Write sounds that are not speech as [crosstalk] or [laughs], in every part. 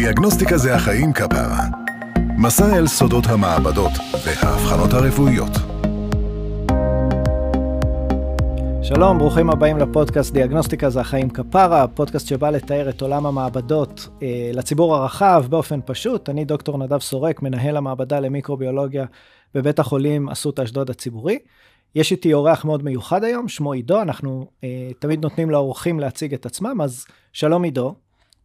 דיאגנוסטיקה זה החיים כפרה. מסע אל סודות המעבדות והאבחנות הרפואיות. שלום, ברוכים הבאים לפודקאסט דיאגנוסטיקה זה החיים כפרה, פודקאסט שבא לתאר את עולם המעבדות אה, לציבור הרחב באופן פשוט. אני דוקטור נדב סורק, מנהל המעבדה למיקרוביולוגיה בבית החולים אסותא אשדוד הציבורי. יש איתי אורח מאוד מיוחד היום, שמו עידו, אנחנו אה, תמיד נותנים לאורחים להציג את עצמם, אז שלום עידו.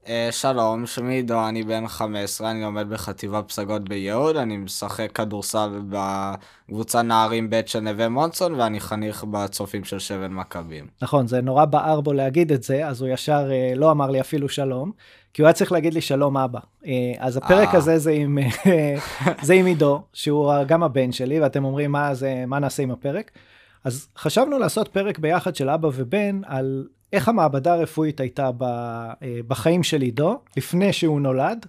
Uh, שלום, שמי עידו, אני בן 15, אני לומד בחטיבה פסגות ביהוד, אני משחק כדורסל בקבוצה נערים ב' של נווה מונסון, ואני חניך בצופים של שבל מכבים. נכון, זה נורא בער בו להגיד את זה, אז הוא ישר uh, לא אמר לי אפילו שלום, כי הוא היה צריך להגיד לי שלום אבא. Uh, אז הפרק 아. הזה זה עם, [laughs] זה עם עידו, שהוא גם הבן שלי, ואתם אומרים מה, זה, מה נעשה עם הפרק. אז חשבנו לעשות פרק ביחד של אבא ובן על איך המעבדה הרפואית הייתה אה, בחיים של עידו, לפני שהוא נולד,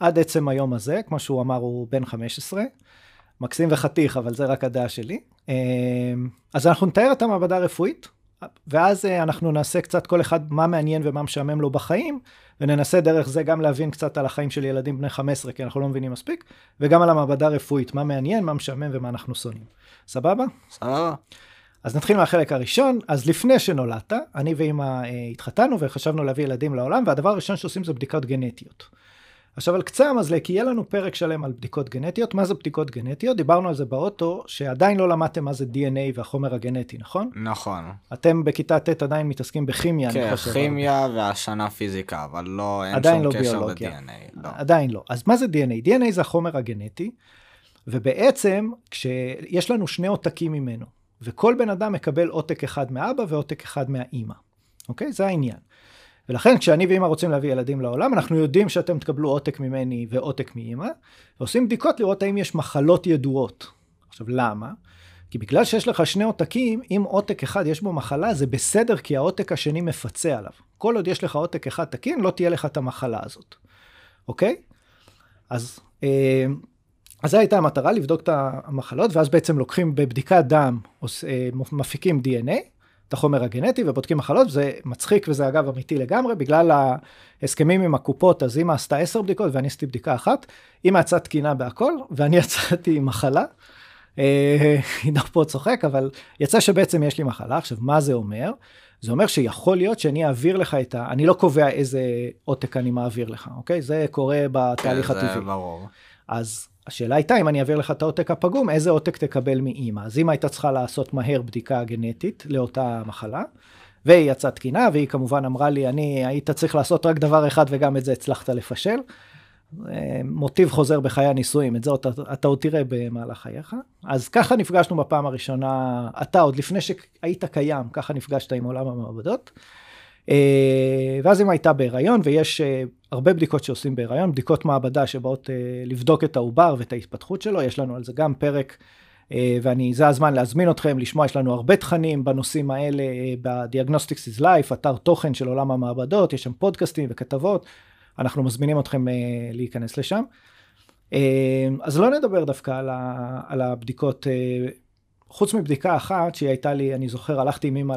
עד עצם היום הזה, כמו שהוא אמר, הוא בן 15. מקסים וחתיך, אבל זה רק הדעה שלי. אה, אז אנחנו נתאר את המעבדה הרפואית, ואז אה, אנחנו נעשה קצת כל אחד מה מעניין ומה משעמם לו בחיים, וננסה דרך זה גם להבין קצת על החיים של ילדים בני 15, כי אנחנו לא מבינים מספיק, וגם על המעבדה הרפואית, מה מעניין, מה משעמם ומה אנחנו שונאים. סבבה? סבבה. אז נתחיל מהחלק הראשון. אז לפני שנולדת, אני ואימא אה, התחתנו וחשבנו להביא ילדים לעולם, והדבר הראשון שעושים זה בדיקות גנטיות. עכשיו על קצה המזלג, יהיה לנו פרק שלם על בדיקות גנטיות. מה זה בדיקות גנטיות? דיברנו על זה באוטו, שעדיין לא למדתם מה זה DNA והחומר הגנטי, נכון? נכון. אתם בכיתה ט' עדיין מתעסקים בכימיה, כן, אני חושב. כן, כימיה והשנה פיזיקה, אבל לא, אין שום לא קשר. ל-DNA. לא. עדיין לא. אז מה זה DNA? DNA זה החומר הגנטי, ובעצם כשיש לנו שני עותקים ממנו, וכל בן אדם מקבל עותק אחד מאבא ועותק אחד מהאימא. אוקיי? זה העניין. ולכן כשאני ואימא רוצים להביא ילדים לעולם, אנחנו יודעים שאתם תקבלו עותק ממני ועותק מאימא, ועושים בדיקות לראות האם יש מחלות ידועות. עכשיו, למה? כי בגלל שיש לך שני עותקים, אם עותק אחד יש בו מחלה, זה בסדר, כי העותק השני מפצה עליו. כל עוד יש לך עותק אחד תקין, לא תהיה לך את המחלה הזאת. אוקיי? אז... אה, אז זו הייתה המטרה, לבדוק את המחלות, ואז בעצם לוקחים בבדיקת דם, אה, מפיקים DNA, את החומר הגנטי, ובודקים מחלות, וזה מצחיק, וזה אגב אמיתי לגמרי, בגלל ההסכמים עם הקופות, אז אמא עשתה עשר בדיקות ואני עשיתי בדיקה אחת, אמא יצאה תקינה בהכל, ואני [laughs] יצאתי עם מחלה. אה, עידו פה צוחק, אבל יצא שבעצם יש לי מחלה. עכשיו, מה זה אומר? זה אומר שיכול להיות שאני אעביר לך את ה... אני לא קובע איזה עותק אני מעביר לך, אוקיי? זה קורה בתהליך כן, הטבעי. זה ברור. אז השאלה הייתה אם אני אעביר לך את העותק הפגום, איזה עותק תקבל מאימא. אז אימא הייתה צריכה לעשות מהר בדיקה גנטית לאותה מחלה, והיא יצאה תקינה, והיא כמובן אמרה לי, אני, היית צריך לעשות רק דבר אחד וגם את זה הצלחת לפשל. אה, מוטיב חוזר בחיי הנישואים, את זה אתה, אתה עוד תראה במהלך חייך. אז ככה נפגשנו בפעם הראשונה, אתה עוד לפני שהיית קיים, ככה נפגשת עם עולם המעבדות. אה, ואז אם הייתה בהיריון, ויש אה, הרבה בדיקות שעושים בהיריון, בדיקות מעבדה שבאות אה, לבדוק את העובר ואת ההתפתחות שלו, יש לנו על זה גם פרק, ואני, זה הזמן להזמין אתכם, לשמוע, יש לנו הרבה תכנים בנושאים האלה ב-Diagnostics is Life, אתר תוכן של עולם המעבדות, יש שם פודקאסטים וכתבות, אנחנו מזמינים אתכם להיכנס לשם. אז לא נדבר דווקא על הבדיקות חוץ מבדיקה אחת שהיא הייתה לי, אני זוכר, הלכתי עם אמא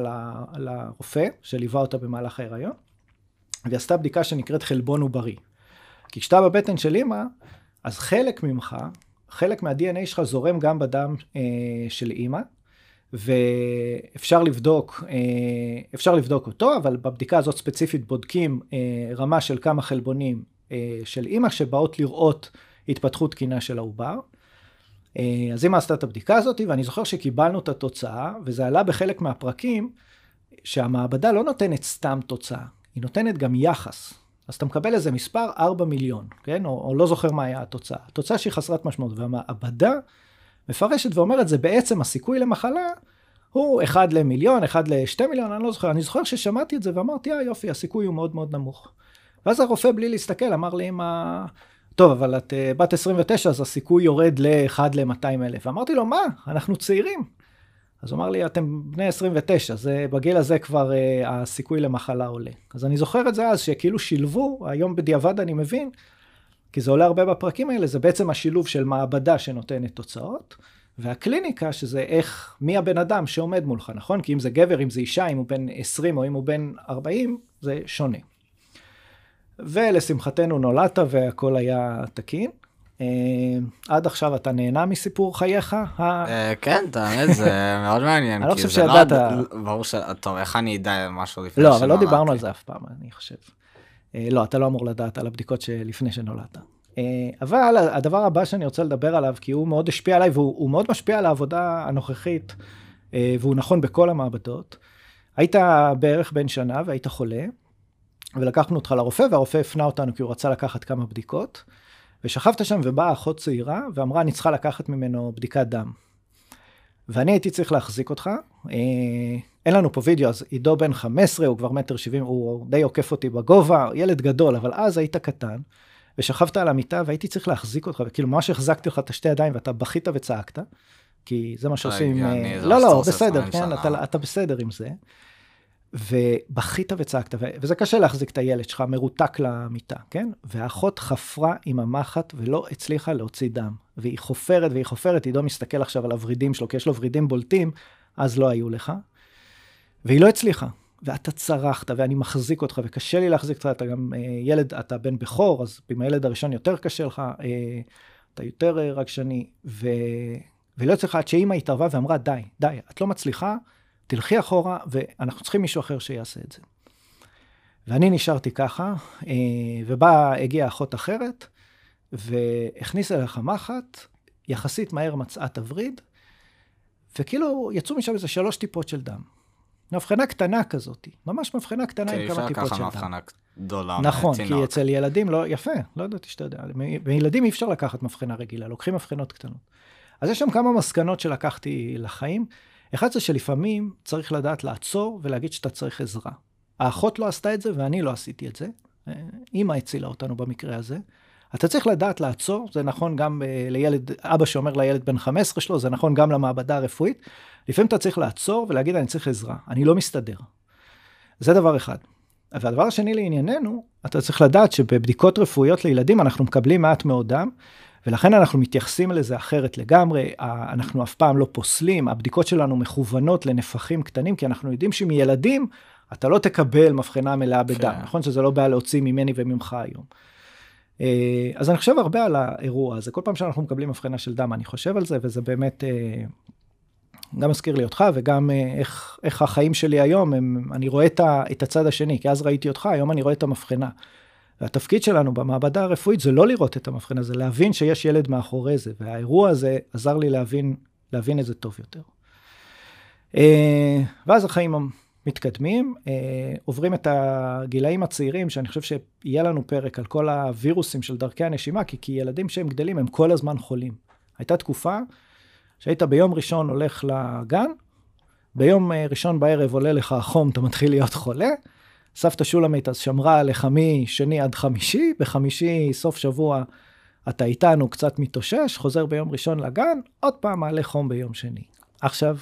לרופא, שליווה אותה במהלך ההיריון, והיא עשתה בדיקה שנקראת חלבון עוברי. כי כשאתה בבטן של אמא, אז חלק ממך, חלק מה-DNA שלך זורם גם בדם אה, של אמא, ואפשר לבדוק, אה, אפשר לבדוק אותו, אבל בבדיקה הזאת ספציפית בודקים אה, רמה של כמה חלבונים אה, של אמא שבאות לראות התפתחות תקינה של העובר. אה, אז אמא עשתה את הבדיקה הזאת, ואני זוכר שקיבלנו את התוצאה, וזה עלה בחלק מהפרקים, שהמעבדה לא נותנת סתם תוצאה, היא נותנת גם יחס. אז אתה מקבל איזה מספר 4 מיליון, כן? או, או לא זוכר מה היה התוצאה. התוצאה שהיא חסרת משמעות, והמעבדה מפרשת ואומרת, זה בעצם הסיכוי למחלה הוא 1 למיליון, 1 ל-2 מיליון, אני לא זוכר. אני זוכר ששמעתי את זה ואמרתי, אה יופי, הסיכוי הוא מאוד מאוד נמוך. ואז הרופא בלי להסתכל אמר לי, אמא, טוב, אבל את uh, בת 29, אז הסיכוי יורד ל-1 ל-200 אלף. אמרתי לו, מה? אנחנו צעירים. אז הוא אמר לי, אתם בני 29, זה, בגיל הזה כבר uh, הסיכוי למחלה עולה. אז אני זוכר את זה אז, שכאילו שילבו, היום בדיעבד אני מבין, כי זה עולה הרבה בפרקים האלה, זה בעצם השילוב של מעבדה שנותנת תוצאות, והקליניקה, שזה איך, מי הבן אדם שעומד מולך, נכון? כי אם זה גבר, אם זה אישה, אם הוא בן 20 או אם הוא בן 40, זה שונה. ולשמחתנו נולדת והכל היה תקין. אה, עד עכשיו אתה נהנה מסיפור חייך? אה, כן, האמת זה [laughs] מאוד מעניין. אני לא חושב לא שידעת. ברור ש... טוב, איך אני אדע משהו לפני לא, אבל לא שנולדתי? דיברנו על זה אף פעם, אני חושב. אה, לא, אתה לא אמור לדעת על הבדיקות שלפני שנולדת. אבל הדבר הבא שאני רוצה לדבר עליו, כי הוא מאוד השפיע עליי, והוא הוא מאוד משפיע על העבודה הנוכחית, והוא נכון בכל המעבדות. היית בערך בן שנה והיית חולה, ולקחנו אותך לרופא, והרופא הפנה אותנו כי הוא רצה לקחת כמה בדיקות, ושכבת שם ובאה אחות צעירה, ואמרה, אני צריכה לקחת ממנו בדיקת דם. ואני הייתי צריך להחזיק אותך. אה, אין לנו פה וידאו, אז עידו בן 15, הוא כבר מטר 70, הוא די עוקף אותי בגובה, ילד גדול, אבל אז היית קטן, ושכבת על המיטה והייתי צריך להחזיק אותך, וכאילו ממש החזקתי לך את השתי ידיים ואתה בכית וצעקת, כי זה מה שעושים... אה, לא, לא, עושה בסדר, 20 כן, אתה בסדר עם זה. ובכית וצעקת, וזה קשה להחזיק את הילד שלך מרותק למיטה, כן? והאחות חפרה עם המחט ולא הצליחה להוציא דם. והיא חופרת והיא חופרת, עידו מסתכל עכשיו על הוורידים שלו, כי יש לו ורידים בולטים, אז לא היו לך. והיא לא הצליחה. ואתה צרחת, ואני מחזיק אותך, וקשה לי להחזיק אותך, אתה גם אה, ילד, אתה בן בכור, אז עם הילד הראשון יותר קשה לך, אה, אתה יותר אה, רגשני, ו... ולא הצליחה עד שאימא התערבה ואמרה, די, די, את לא מצליחה, תלכי אחורה, ואנחנו צריכים מישהו אחר שיעשה את זה. ואני נשארתי ככה, אה, ובאה, הגיעה אחות אחרת, והכניסה לך מחט, יחסית מהר מצאה תווריד, וכאילו יצאו משם איזה שלוש טיפות של דם. מבחנה קטנה כזאת, ממש מבחנה קטנה כן, עם אי כמה אפשר טיפות של דם. מבחנה גדולה. נכון, כי. אצל ילדים לא, יפה, לא ידעתי שאתה יודע, מילדים אי אפשר לקחת מבחנה רגילה, לוקחים מבחנות קטנות. אז יש שם כמה מסקנות שלקחתי לחיים. אחד זה שלפעמים צריך לדעת לעצור ולהגיד שאתה צריך עזרה. האחות לא עשתה את זה ואני לא עשיתי את זה. אימא הצילה אותנו במקרה הזה. אתה צריך לדעת לעצור, זה נכון גם אה, לילד, אבא שאומר לילד בן 15 שלו, זה נכון גם למעבדה הרפואית. לפעמים אתה צריך לעצור ולהגיד, אני צריך עזרה, אני לא מסתדר. זה דבר אחד. והדבר השני לענייננו, אתה צריך לדעת שבבדיקות רפואיות לילדים אנחנו מקבלים מעט מאוד דם, ולכן אנחנו מתייחסים לזה אחרת לגמרי, אנחנו אף פעם לא פוסלים, הבדיקות שלנו מכוונות לנפחים קטנים, כי אנחנו יודעים שמילדים אתה לא תקבל מבחנה מלאה בדם, כן. נכון שזה לא בעיה להוציא ממני וממך היום. אה, אז אני חושב הרבה על האירוע הזה, כל פעם שאנחנו מקבלים מבחנה של דם אני חושב על זה, וזה באמת אה, גם מזכיר לי אותך וגם אה, איך, איך החיים שלי היום, הם, אני רואה את, ה, את הצד השני, כי אז ראיתי אותך, היום אני רואה את המבחנה. והתפקיד שלנו במעבדה הרפואית זה לא לראות את המבחנה, זה להבין שיש ילד מאחורי זה, והאירוע הזה עזר לי להבין, להבין את זה טוב יותר. אה, ואז החיים מתקדמים, אה, עוברים את הגילאים הצעירים, שאני חושב שיהיה לנו פרק על כל הווירוסים של דרכי הנשימה, כי, כי ילדים שהם גדלים הם כל הזמן חולים. הייתה תקופה שהיית ביום ראשון הולך לגן, ביום אה, ראשון בערב עולה לך החום, אתה מתחיל להיות חולה. סבתא שולמית אז שמרה עליך משני עד חמישי, בחמישי סוף שבוע אתה איתנו קצת מתאושש, חוזר ביום ראשון לגן, עוד פעם מעלה חום ביום שני. עכשיו,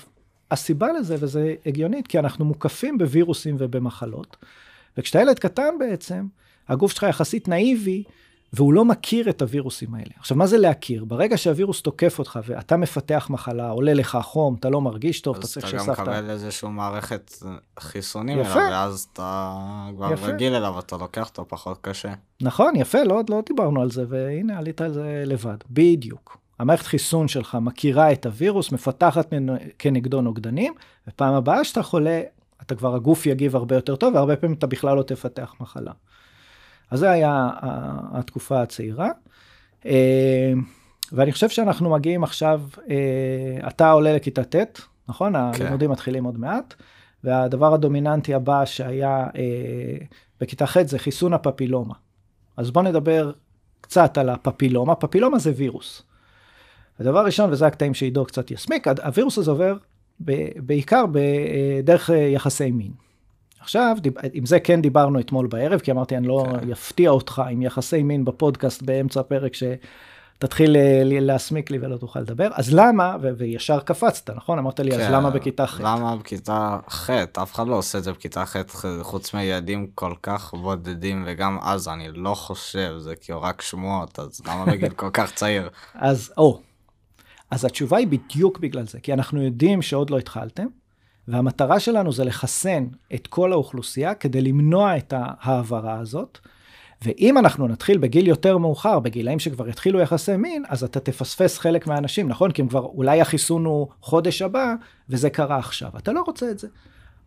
הסיבה לזה, וזה הגיונית, כי אנחנו מוקפים בווירוסים ובמחלות, וכשאתה ילד קטן בעצם, הגוף שלך יחסית נאיבי, והוא לא מכיר את הווירוסים האלה. עכשיו, מה זה להכיר? ברגע שהווירוס תוקף אותך ואתה מפתח מחלה, עולה לך חום, אתה לא מרגיש טוב, אתה אז צריך אתה גם שסבתא... מקבל איזושהי מערכת חיסונים יפה. אליו, ואז אתה כבר יפה. רגיל אליו, אתה לוקח אותו פחות קשה. נכון, יפה, לא, לא דיברנו על זה, והנה עלית על זה לבד. בדיוק. המערכת חיסון שלך מכירה את הווירוס, מפתחת כנגדו נוגדנים, ופעם הבאה שאתה חולה, אתה כבר, הגוף יגיב הרבה יותר טוב, והרבה פעמים אתה בכלל לא תפתח מחלה. אז זה היה התקופה הצעירה. אה, ואני חושב שאנחנו מגיעים עכשיו, אה, אתה עולה לכיתה ט', נכון? כן. הלימודים מתחילים עוד מעט, והדבר הדומיננטי הבא שהיה אה, בכיתה ח' זה חיסון הפפילומה. אז בואו נדבר קצת על הפפילומה. פפילומה זה וירוס. הדבר הראשון, וזה הקטעים שעידו קצת יסמיק, הווירוס הזה עובר בעיקר בדרך יחסי מין. עכשיו, עם זה כן דיברנו אתמול בערב, כי אמרתי, אני לא כן. אפתיע אותך עם יחסי מין בפודקאסט באמצע הפרק, שתתחיל אה, להסמיק לי ולא תוכל לדבר. אז למה, ו- וישר קפצת, נכון? אמרת לי, אז כן, למה בכיתה ח'? למה בכיתה ח'? אף אחד לא עושה את זה בכיתה ח', חוץ מילדים כל כך בודדים, וגם אז אני לא חושב, זה כאילו רק שמועות, אז למה בגיל כל כך צעיר? [laughs] אז, או, אז התשובה היא בדיוק בגלל זה, כי אנחנו יודעים שעוד לא התחלתם, והמטרה שלנו זה לחסן את כל האוכלוסייה כדי למנוע את ההעברה הזאת, ואם אנחנו נתחיל בגיל יותר מאוחר, בגילאים שכבר יתחילו יחסי מין, אז אתה תפספס חלק מהאנשים, נכון? כי הם כבר, אולי החיסון הוא חודש הבא, וזה קרה עכשיו. אתה לא רוצה את זה.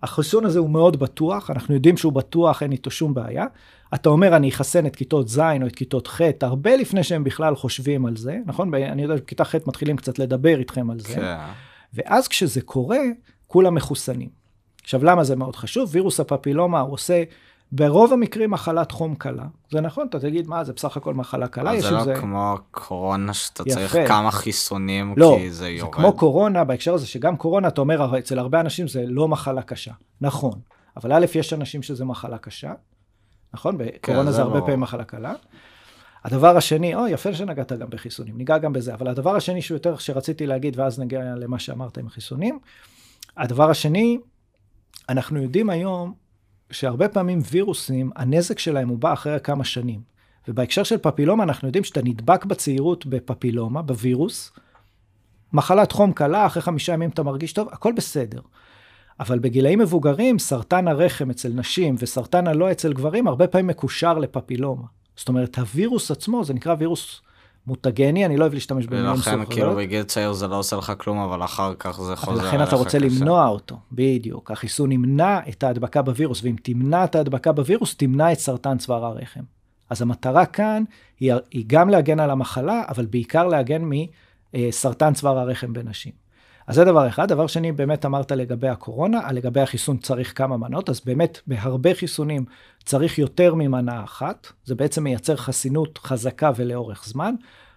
החיסון הזה הוא מאוד בטוח, אנחנו יודעים שהוא בטוח, אין איתו שום בעיה. אתה אומר, אני אחסן את כיתות ז' או את כיתות ח', הרבה לפני שהם בכלל חושבים על זה, נכון? אני יודע, בכיתה ח' מתחילים קצת לדבר איתכם על זה. כן. ואז כשזה קורה, כולם מחוסנים. עכשיו, למה זה מאוד חשוב? וירוס הפפילומה הוא עושה ברוב המקרים מחלת חום קלה. זה נכון, אתה תגיד, מה, זה בסך הכל מחלה קלה, זה לא זה... כמו קורונה שאתה יפה. צריך כמה חיסונים, לא, כי זה יורד. לא, זה כמו קורונה, בהקשר הזה שגם קורונה, אתה אומר, אצל הרבה אנשים זה לא מחלה קשה. נכון, אבל א', יש אנשים שזה מחלה קשה, נכון? בקורונה כן, זה, זה הרבה לא... פעמים מחלה קלה. הדבר השני, או, יפה שנגעת גם בחיסונים, ניגע גם בזה, אבל הדבר השני שהוא יותר שרציתי להגיד, ואז נגיע למה שאמרת עם החיסונים, הדבר השני, אנחנו יודעים היום שהרבה פעמים וירוסים, הנזק שלהם הוא בא אחרי כמה שנים. ובהקשר של פפילומה, אנחנו יודעים שאתה נדבק בצעירות בפפילומה, בווירוס, מחלת חום קלה, אחרי חמישה ימים אתה מרגיש טוב, הכל בסדר. אבל בגילאים מבוגרים, סרטן הרחם אצל נשים וסרטן הלא אצל גברים, הרבה פעמים מקושר לפפילומה. זאת אומרת, הווירוס עצמו, זה נקרא וירוס מוטגני, אני לא אוהב להשתמש במילים סוכריות. ולכן כאילו בגיל צעיר זה לא עושה לך כלום, אבל אחר כך זה חוזר לכן אתה רוצה קשה. למנוע אותו, בדיוק. החיסון ימנע את ההדבקה בווירוס, ואם תמנע את ההדבקה בווירוס, תמנע את סרטן צוואר הרחם. אז המטרה כאן היא, היא גם להגן על המחלה, אבל בעיקר להגן מסרטן צוואר הרחם בנשים. אז זה דבר אחד. דבר שני, באמת אמרת לגבי הקורונה, לגבי החיסון צריך כמה מנות, אז באמת בהרבה חיסונים צריך יותר ממנה אחת. זה בעצם מייצר חסינות חזקה ולאורך זמן.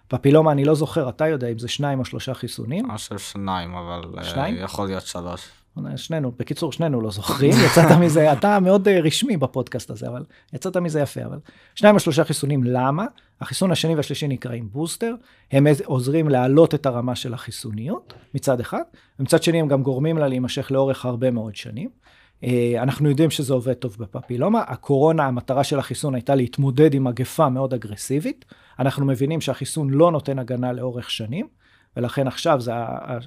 פפילומה, אני לא זוכר, אתה יודע אם זה שניים או שלושה חיסונים? אני חושב שניים, אבל אה, שניים? יכול להיות שלוש. שנינו, בקיצור, שנינו לא זוכרים, [laughs] יצאת מזה, אתה מאוד אה, רשמי בפודקאסט הזה, אבל יצאת מזה יפה, אבל שניים או שלושה חיסונים, למה? החיסון השני והשלישי נקראים בוסטר, הם עוזרים להעלות את הרמה של החיסוניות מצד אחד, ומצד שני הם גם גורמים לה להימשך לאורך הרבה מאוד שנים. אה, אנחנו יודעים שזה עובד טוב בפפילומה. הקורונה, המטרה של החיסון הייתה להתמודד עם מגפה מאוד אגרסיבית. אנחנו מבינים שהחיסון לא נותן הגנה לאורך שנים, ולכן עכשיו זה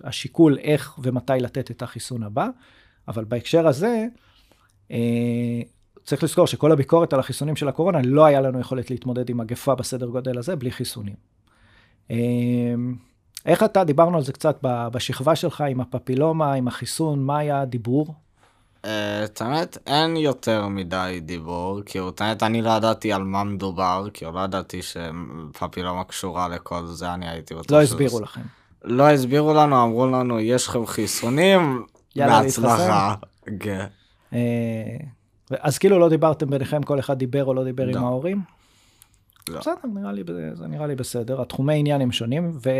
השיקול איך ומתי לתת את החיסון הבא. אבל בהקשר הזה, אה, צריך לזכור שכל הביקורת על החיסונים של הקורונה, לא היה לנו יכולת להתמודד עם מגפה בסדר גודל הזה בלי חיסונים. אמ, איך אתה, דיברנו על זה קצת בשכבה שלך עם הפפילומה, עם החיסון, מה היה הדיבור? אה, את האמת, אין יותר מדי דיבור, כי את האמת, אני לא ידעתי על מה מדובר, כי לא ידעתי שפפילומה קשורה לכל זה, אני הייתי רוצה... לא הסבירו לכם. לא הסבירו לנו, אמרו לנו, יש לכם חיסונים, בהצלחה. כן. אה, אז כאילו לא דיברתם ביניכם, כל אחד דיבר או לא דיבר לא. עם ההורים? לא. בסדר, נראה לי, זה נראה לי בסדר. התחומי עניין הם שונים, ו...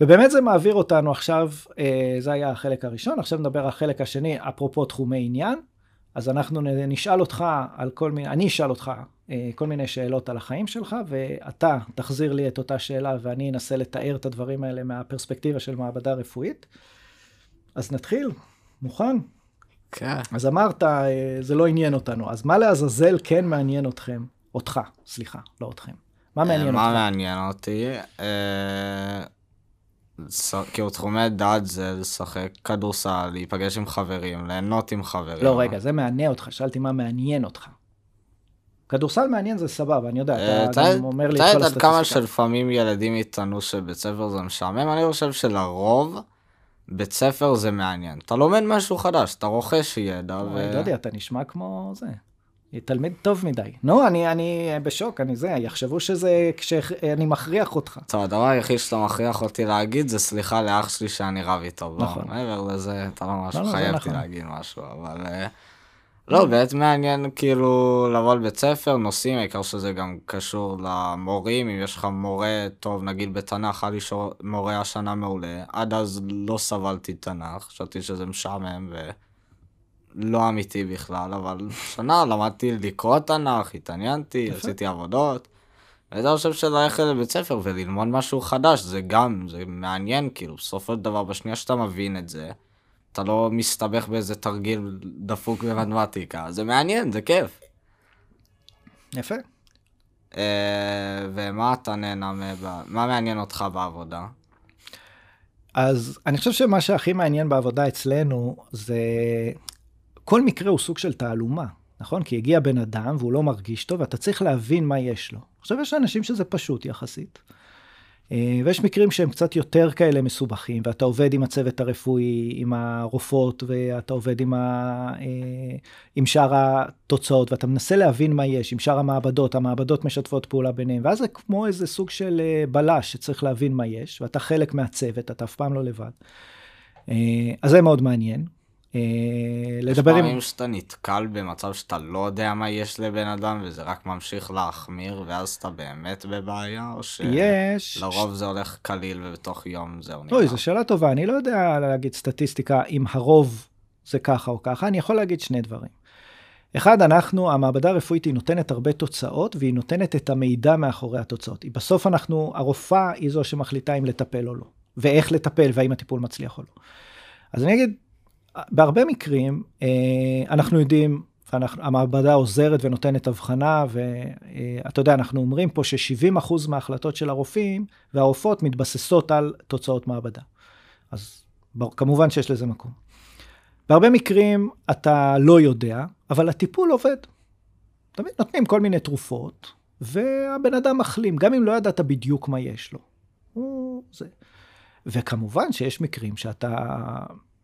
ובאמת זה מעביר אותנו עכשיו, אה, זה היה החלק הראשון, עכשיו נדבר על החלק השני, אפרופו תחומי עניין. אז אנחנו נשאל אותך על כל מיני, אני אשאל אותך אה, כל מיני שאלות על החיים שלך, ואתה תחזיר לי את אותה שאלה ואני אנסה לתאר את הדברים האלה מהפרספקטיבה של מעבדה רפואית. אז נתחיל, מוכן? כן. אז אמרת, אה, זה לא עניין אותנו, אז מה לעזאזל כן מעניין אתכם? אותך, סליחה, לא אתכם. מה מעניין אותך? מה מעניין אותי? כאילו תחומי דת זה לשחק כדורסל, להיפגש עם חברים, ליהנות עם חברים. לא, רגע, זה מעניין אותך, שאלתי מה מעניין אותך. כדורסל מעניין זה סבבה, אני יודע, אתה אה, גם אומר לי את כל הסטטיסטיקה. אתה יודעת כמה שלפעמים ילדים יטענו שבית ספר זה משעמם? אני חושב שלרוב בית ספר זה מעניין. אתה לומד משהו חדש, אתה רוכש ידע ו... לא יודע, אתה נשמע כמו זה. תלמיד טוב מדי. נו, אני, אני בשוק, אני זה, יחשבו שזה כשאני מכריח אותך. טוב, הדבר היחיד שאתה מכריח אותי להגיד זה סליחה לאח שלי שאני רב איתו. לא, נכון. מעבר לזה, אתה לא ממש לא, חייב נכון. להגיד משהו, אבל... אה, לא, באמת מעניין כאילו לבוא לבית ספר, נושאים, העיקר שזה גם קשור למורים, אם יש לך מורה טוב, נגיד בתנ"ך, היה לי מורה השנה מעולה, עד אז לא סבלתי תנ"ך, חשבתי שזה משעמם ולא אמיתי בכלל, אבל שנה למדתי לקרוא תנ"ך, התעניינתי, עשיתי עבודות. ואני חושב שללכת לבית ספר וללמוד משהו חדש, זה גם, זה מעניין, כאילו, בסופו של דבר, בשנייה שאתה מבין את זה, אתה לא מסתבך באיזה תרגיל דפוק במתמטיקה, זה מעניין, זה כיף. יפה. Uh, ומה אתה נהנה, מה מעניין אותך בעבודה? אז אני חושב שמה שהכי מעניין בעבודה אצלנו זה כל מקרה הוא סוג של תעלומה. נכון? כי הגיע בן אדם והוא לא מרגיש טוב, ואתה צריך להבין מה יש לו. עכשיו, יש אנשים שזה פשוט יחסית. אה, ויש מקרים שהם קצת יותר כאלה מסובכים, ואתה עובד עם הצוות הרפואי, עם הרופאות, ואתה עובד עם, ה... אה, עם שאר התוצאות, ואתה מנסה להבין מה יש, עם שאר המעבדות, המעבדות משתפות פעולה ביניהם, ואז זה כמו איזה סוג של אה, בלש שצריך להבין מה יש, ואתה חלק מהצוות, אתה אף פעם לא לבד. אז זה מאוד מעניין. אה, לדבר עם... יש פעמים שאתה נתקל במצב שאתה לא יודע מה יש לבן אדם וזה רק ממשיך להחמיר ואז אתה באמת בבעיה או ש... זה הולך קליל ובתוך יום זהו נראה. אוי, זו שאלה טובה, אני לא יודע להגיד סטטיסטיקה אם הרוב זה ככה או ככה, אני יכול להגיד שני דברים. אחד, אנחנו, המעבדה הרפואית היא נותנת הרבה תוצאות והיא נותנת את המידע מאחורי התוצאות. בסוף אנחנו, הרופאה היא זו שמחליטה אם לטפל או לא, ואיך לטפל והאם הטיפול מצליח או לא. אז אני אגיד, בהרבה מקרים אה, אנחנו יודעים, המעבדה עוזרת ונותנת הבחנה, ואתה יודע, אנחנו אומרים פה ש-70% מההחלטות של הרופאים והרופאות מתבססות על תוצאות מעבדה. אז כמובן שיש לזה מקום. בהרבה מקרים אתה לא יודע, אבל הטיפול עובד. תמיד נותנים כל מיני תרופות, והבן אדם מחלים, גם אם לא ידעת בדיוק מה יש לו. הוא זה. וכמובן שיש מקרים שאתה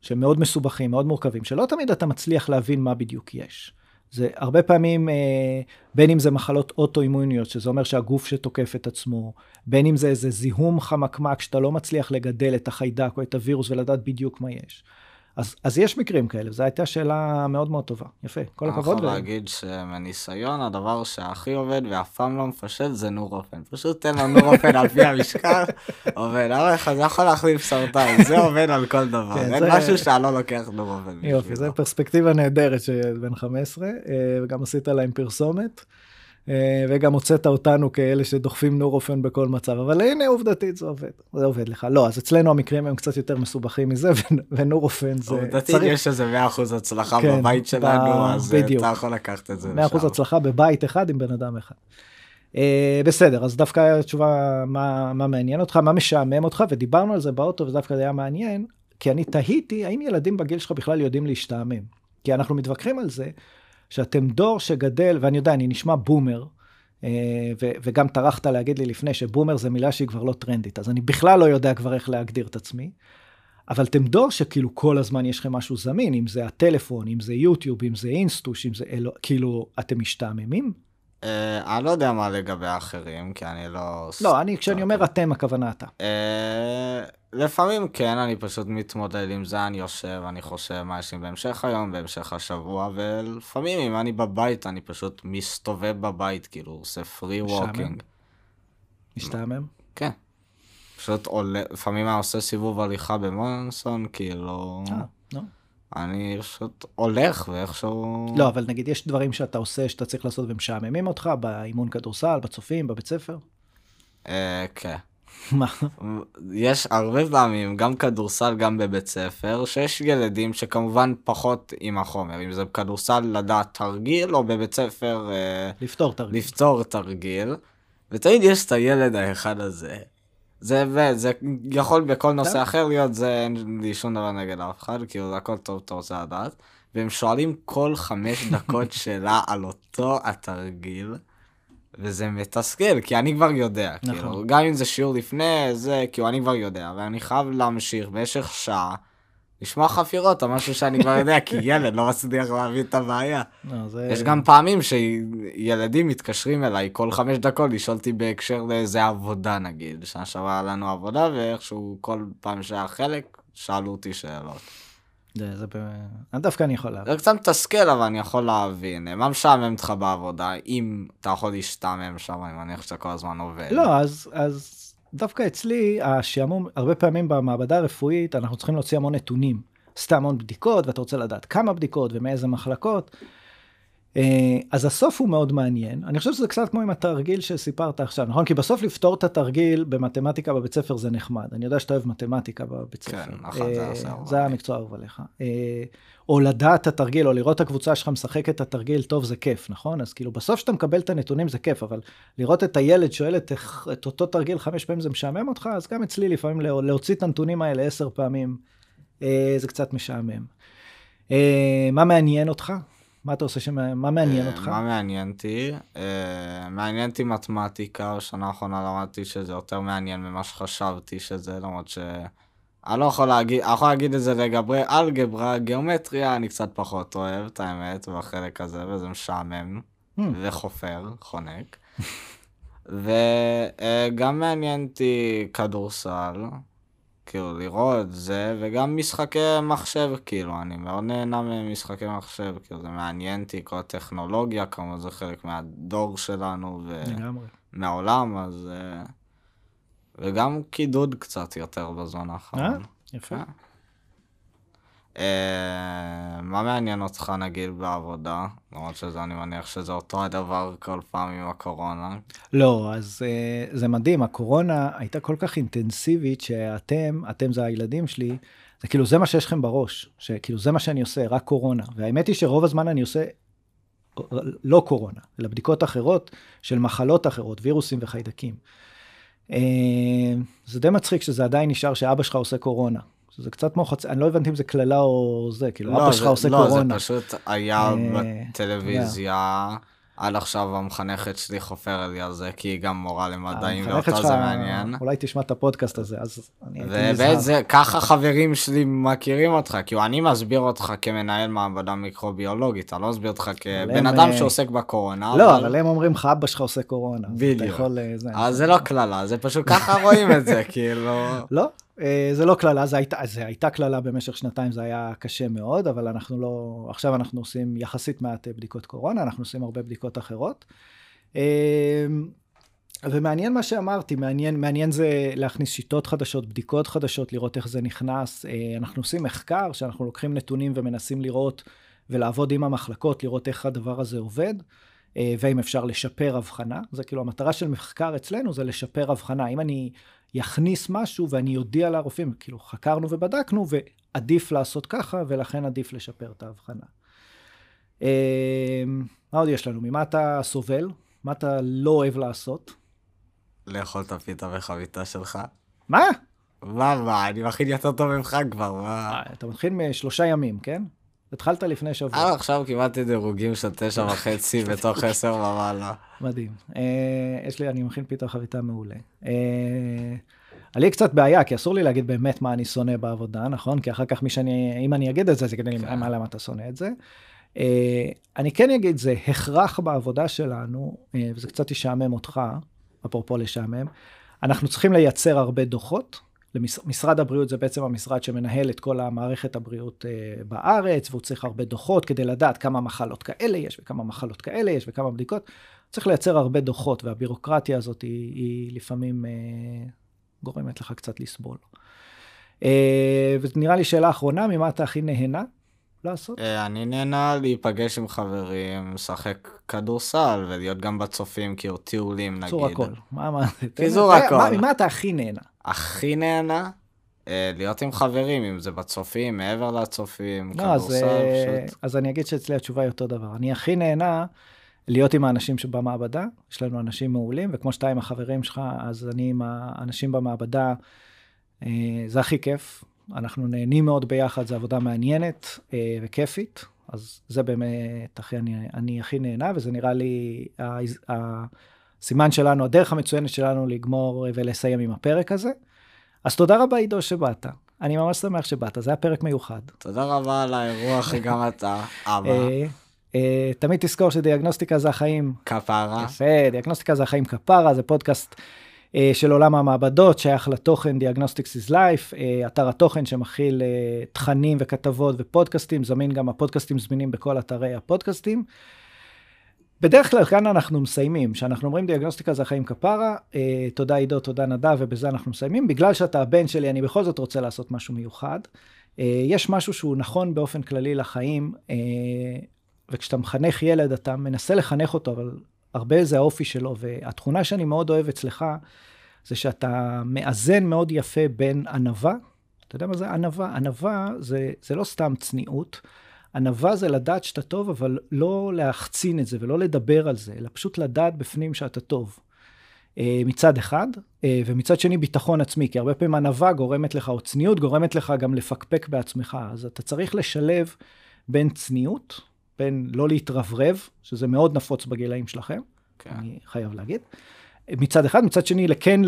שהם מאוד מסובכים, מאוד מורכבים, שלא תמיד אתה מצליח להבין מה בדיוק יש. זה הרבה פעמים, אה, בין אם זה מחלות אוטואימוניות, שזה אומר שהגוף שתוקף את עצמו, בין אם זה איזה זיהום חמקמק שאתה לא מצליח לגדל את החיידק או את הווירוס ולדעת בדיוק מה יש. אז, אז יש מקרים כאלה, זו הייתה שאלה מאוד מאוד טובה. יפה, כל הכבוד. אני יכול להגיד שמניסיון, הדבר שהכי עובד ואף פעם לא מפשט זה נורופן. פשוט תן לו נורופן על פי [laughs] המשקל, עובד. אבל לך זה יכול להחליף סרטן, זה עובד על כל דבר. כן, אין זה... משהו שאתה לא לוקח נורופן. יופי, זו פרספקטיבה נהדרת של בן 15, אה, וגם עשית להם פרסומת. אה, וגם הוצאת אותנו כאלה שדוחפים נורופן בכל מצב, אבל הנה עובדתית זה עובד, זה עובד לך. לא, אז אצלנו המקרים הם קצת יותר מסובכים מזה, [laughs] ונורופן זה עובדתית יש איזה 100% הצלחה כן, בבית שלנו, אז אה, בדיוק. אתה יכול לקחת את זה 100% לשם. הצלחה בבית אחד עם בן אדם אחד. Uh, בסדר, אז דווקא התשובה מה, מה מעניין אותך, מה משעמם אותך, ודיברנו על זה באוטו ודווקא זה היה מעניין, כי אני תהיתי האם ילדים בגיל שלך בכלל יודעים להשתעמם. כי אנחנו מתווכחים על זה, שאתם דור שגדל, ואני יודע, אני נשמע בומר, אה, ו- וגם טרחת להגיד לי לפני שבומר זה מילה שהיא כבר לא טרנדית, אז אני בכלל לא יודע כבר איך להגדיר את עצמי. אבל אתם דור שכאילו כל הזמן יש לכם משהו זמין, אם זה הטלפון, אם זה יוטיוב, אם זה אינסטוש, אם זה אלו, כאילו, אתם משתעממים? אה, אני לא יודע מה לגבי האחרים, כי אני לא... לא, אני, כשאני אומר אתם, הכוונה אתה. לפעמים כן, אני פשוט מתמודד עם זה, אני יושב, אני חושב מה יש לי בהמשך היום, בהמשך השבוע, ולפעמים אם אני בבית, אני פשוט מסתובב בבית, כאילו, עושה free walking. משתעמם? כן. פשוט עולה, לפעמים אני עושה סיבוב הליכה במונסון, כאילו... אה, נו. אני פשוט הולך ואיכשהו... לא, אבל נגיד יש דברים שאתה עושה שאתה צריך לעשות ומשעממים אותך, באימון כדורסל, בצופים, בבית ספר? אה, כן. מה? יש הרבה פעמים, גם כדורסל, גם בבית ספר, שיש ילדים שכמובן פחות עם החומר, אם זה בכדורסל לדעת תרגיל, או בבית ספר... אה, לפתור תרגיל. לפתור תרגיל. ותמיד יש את הילד האחד הזה. זה, זה יכול בכל נושא אחר להיות, זה אין לי שום דבר נגד אף אחד, כאילו זה הכל טוב, אתה רוצה לדעת. והם שואלים כל חמש דקות [laughs] שאלה על אותו התרגיל. וזה מתסכל, כי אני כבר יודע, נכון. כאילו, גם אם זה שיעור לפני, זה, כאילו, אני כבר יודע, ואני חייב להמשיך במשך שעה, לשמוע חפירות או משהו שאני כבר יודע, כי [laughs] ילד לא מצליח להבין את הבעיה. לא, זה... יש גם פעמים שילדים מתקשרים אליי כל חמש דקות לשאול אותי בהקשר לאיזה עבודה, נגיד. שנה שעברה לנו עבודה, ואיכשהו כל פעם שהיה חלק, שאלו אותי שאלות. זה, זה דווקא אני יכול להבין. זה קצת מתסכל, אבל אני יכול להבין. מה משעמם אותך בעבודה, אם אתה יכול להשתעמם שם, אני מניח שאתה כל הזמן עובד. לא, אז, אז דווקא אצלי, השעמום, הרבה פעמים במעבדה הרפואית, אנחנו צריכים להוציא המון נתונים. סתם המון בדיקות, ואתה רוצה לדעת כמה בדיקות ומאיזה מחלקות. אה, אז הסוף הוא מאוד מעניין. אני חושב שזה קצת כמו עם התרגיל שסיפרת עכשיו, נכון? כי בסוף לפתור את התרגיל במתמטיקה בבית ספר זה נחמד. אני יודע שאתה אוהב מתמטיקה בבית ספר. כן, נכון, זה זה המקצוע האהוב עליך. אה, או לדעת את התרגיל, או לראות את הקבוצה שלך משחקת את התרגיל, טוב, זה כיף, נכון? אז כאילו, בסוף שאתה מקבל את הנתונים זה כיף, אבל לראות את הילד שואל את, את אותו תרגיל חמש פעמים זה משעמם אותך, אז גם אצלי לפעמים להוציא את הנתונים האלה עשר פעמים, אה, זה קצת משעמם. מה מעניין אותך? מה אתה עושה, שמה, מה מעניין אה, אותך? מה מעניין אותי? אה, מעניין אותי מתמטיקה, בשנה האחרונה למדתי שזה יותר מעניין ממה שחשבתי שזה, למרות ש... אני לא יכול להגיד, אני יכול להגיד את זה לגבי אלגברה, גיאומטריה, אני קצת פחות אוהב, את האמת, בחלק הזה, וזה משעמם, Hmm. וחופר, חונק. [laughs] וגם מעניין אותי כדורסל, כאילו לראות זה, וגם משחקי מחשב, כאילו, אני מאוד נהנה ממשחקי מחשב, כאילו זה מעניין אותי, כל הטכנולוגיה, כמובן זה חלק מהדור שלנו לגמרי. ומהעולם, אז... אה, וגם קידוד קצת יותר בזמן האחרון. אה? יפה. אה, מה מעניין אותך נגיד בעבודה? למרות שזה, אני מניח שזה אותו הדבר כל פעם עם הקורונה. לא, אז uh, זה מדהים, הקורונה הייתה כל כך אינטנסיבית שאתם, אתם זה הילדים שלי, זה כאילו זה מה שיש לכם בראש, שכאילו זה מה שאני עושה, רק קורונה. והאמת היא שרוב הזמן אני עושה לא קורונה, אלא בדיקות אחרות של מחלות אחרות, וירוסים וחיידקים. Uh, זה די מצחיק שזה עדיין נשאר שאבא שלך עושה קורונה. זה קצת כמו חצי, אני לא הבנתי אם זה קללה או זה, כאילו לא, אבא שלך עושה לא, קורונה. זה פשוט היה אה, בטלוויזיה. עד עכשיו המחנכת שלי חופרת לי על זה, כי היא גם מורה למדעים, ואותה זה מעניין. אולי תשמע את הפודקאסט הזה, אז אני הייתי ובאמת נזהר. זה, ככה חברים שלי מכירים אותך, כאילו אני מסביר אותך כמנהל מעבדה מיקרוביולוגית, אני לא מסביר אותך כבן אדם אה, שעוסק בקורונה. לא, אבל הם אומרים לך, אבא שלך עושה קורונה. אז בדיוק. אה, זה. אז זה לא קללה, זה פשוט ככה רואים את זה, [laughs] כאילו... לא, זה לא קללה, זה הייתה- זה הייתה קללה במשך שנתיים, זה היה קשה מאוד, אבל אנחנו לא, עכשיו אנחנו עושים יחסית מעט אה, בדיקות קורונה, אנחנו עושים הרבה בדיקות אחרות. אה, ומעניין מה שאמרתי, מעניין, מעניין זה להכניס שיטות חדשות, בדיקות חדשות, לראות איך זה נכנס. אה, אנחנו עושים מחקר שאנחנו לוקחים נתונים ומנסים לראות ולעבוד עם המחלקות, לראות איך הדבר הזה עובד, אה, ואם אפשר לשפר הבחנה. זה כאילו המטרה של מחקר אצלנו זה לשפר הבחנה. אם אני יכניס משהו ואני אודיע לרופאים, כאילו חקרנו ובדקנו ועדיף לעשות ככה ולכן עדיף לשפר את ההבחנה. אה, מה עוד יש לנו? ממה אתה סובל? מה אתה לא אוהב לעשות? לאכול את הפיתה וחביתה שלך. מה? מה, מה, אני מכין יותר טוב ממך כבר, מה? אה, אתה מתחיל משלושה ימים, כן? התחלת לפני שבוע. עד עכשיו קיבלתי דירוגים של תשע וחצי [laughs] בתוך עשר ומעלה. מדהים. אה, יש לי, אני מכין פיתה חביתה מעולה. אה, היה לי קצת בעיה, כי אסור לי להגיד באמת מה אני שונא בעבודה, נכון? כי אחר כך מי שאני, אם אני אגיד את זה, זה כדי כן. לי, מה, למה אתה שונא את זה? אה, אני כן אגיד, זה הכרח בעבודה שלנו, אה, וזה קצת ישעמם אותך, אפרופו לשעמם, אנחנו צריכים לייצר הרבה דוחות. משרד הבריאות זה בעצם המשרד שמנהל את כל המערכת הבריאות אה, בארץ, והוא צריך הרבה דוחות כדי לדעת כמה מחלות כאלה יש, וכמה מחלות כאלה יש, וכמה בדיקות. צריך לייצר הרבה דוחות, והבירוקרטיה הזאת היא, היא לפעמים אה, גורמת לך קצת לסבול. אה, ונראה לי שאלה אחרונה, ממה אתה הכי נהנה לעשות? אני נהנה להיפגש עם חברים, לשחק כדורסל ולהיות גם בצופים, כאילו טיולים נגיד. קיצור הכל. מה, מה, מה- הכל. מה- ממה אתה הכי נהנה? הכי נהנה אה, להיות עם חברים, אם זה בצופים, מעבר לצופים, לא, אז, כדורסל, אה, פשוט. אז אני אגיד שאצלי התשובה היא אותו דבר. אני הכי נהנה להיות עם האנשים שבמעבדה, יש לנו אנשים מעולים, וכמו שאתה עם החברים שלך, אז אני עם האנשים במעבדה, אה, זה הכי כיף. אנחנו נהנים מאוד ביחד, זו עבודה מעניינת אה, וכיפית, אז זה באמת הכי, אני, אני הכי נהנה, וזה נראה לי ה- הסימן שלנו, הדרך המצוינת שלנו לגמור ולסיים עם הפרק הזה. אז תודה רבה, עידו, שבאת. אני ממש שמח שבאת, זה היה פרק מיוחד. תודה רבה על האירוח, [laughs] גם אתה, אבא, אה, אה, תמיד תזכור שדיאגנוסטיקה זה החיים. כפרה. יפה, דיאגנוסטיקה זה החיים כפרה, זה פודקאסט אה, של עולם המעבדות, שייך לתוכן Diagnostics is Life, אתר התוכן שמכיל תכנים וכתבות ופודקאסטים, זמין גם הפודקאסטים זמינים בכל אתרי הפודקאסטים. בדרך כלל כאן אנחנו מסיימים, כשאנחנו אומרים דיאגנוסטיקה זה החיים כפרה, אה, תודה עידו, תודה נדב, ובזה אנחנו מסיימים. בגלל שאתה הבן שלי, אני בכל זאת רוצה לעשות משהו מיוחד. אה, יש משהו שהוא נכון באופן כללי לחיים, אה, וכשאתה מחנך ילד, אתה מנסה לחנך אותו, אבל הרבה זה האופי שלו, והתכונה שאני מאוד אוהב אצלך, זה שאתה מאזן מאוד יפה בין ענווה, אתה יודע מה זה ענווה? ענווה זה, זה לא סתם צניעות, ענווה זה לדעת שאתה טוב, אבל לא להחצין את זה ולא לדבר על זה, אלא פשוט לדעת בפנים שאתה טוב. אה, מצד אחד, אה, ומצד שני ביטחון עצמי, כי הרבה פעמים ענווה גורמת לך, או צניעות גורמת לך גם לפקפק בעצמך, אז אתה צריך לשלב בין צניעות בין לא להתרברב, שזה מאוד נפוץ בגילאים שלכם, כן. אני חייב להגיד. מצד אחד, מצד שני, לכן,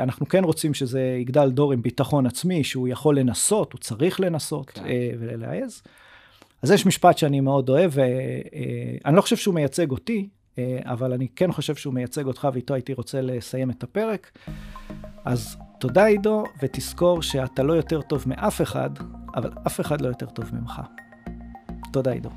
אנחנו כן רוצים שזה יגדל דור עם ביטחון עצמי, שהוא יכול לנסות, הוא צריך לנסות כן. אה, ולהעז. אז יש משפט שאני מאוד אוהב, ואני לא חושב שהוא מייצג אותי, אה, אבל אני כן חושב שהוא מייצג אותך, ואיתו הייתי רוצה לסיים את הפרק. אז תודה עידו, ותזכור שאתה לא יותר טוב מאף אחד, אבל אף אחד לא יותר טוב ממך. תודה עידו.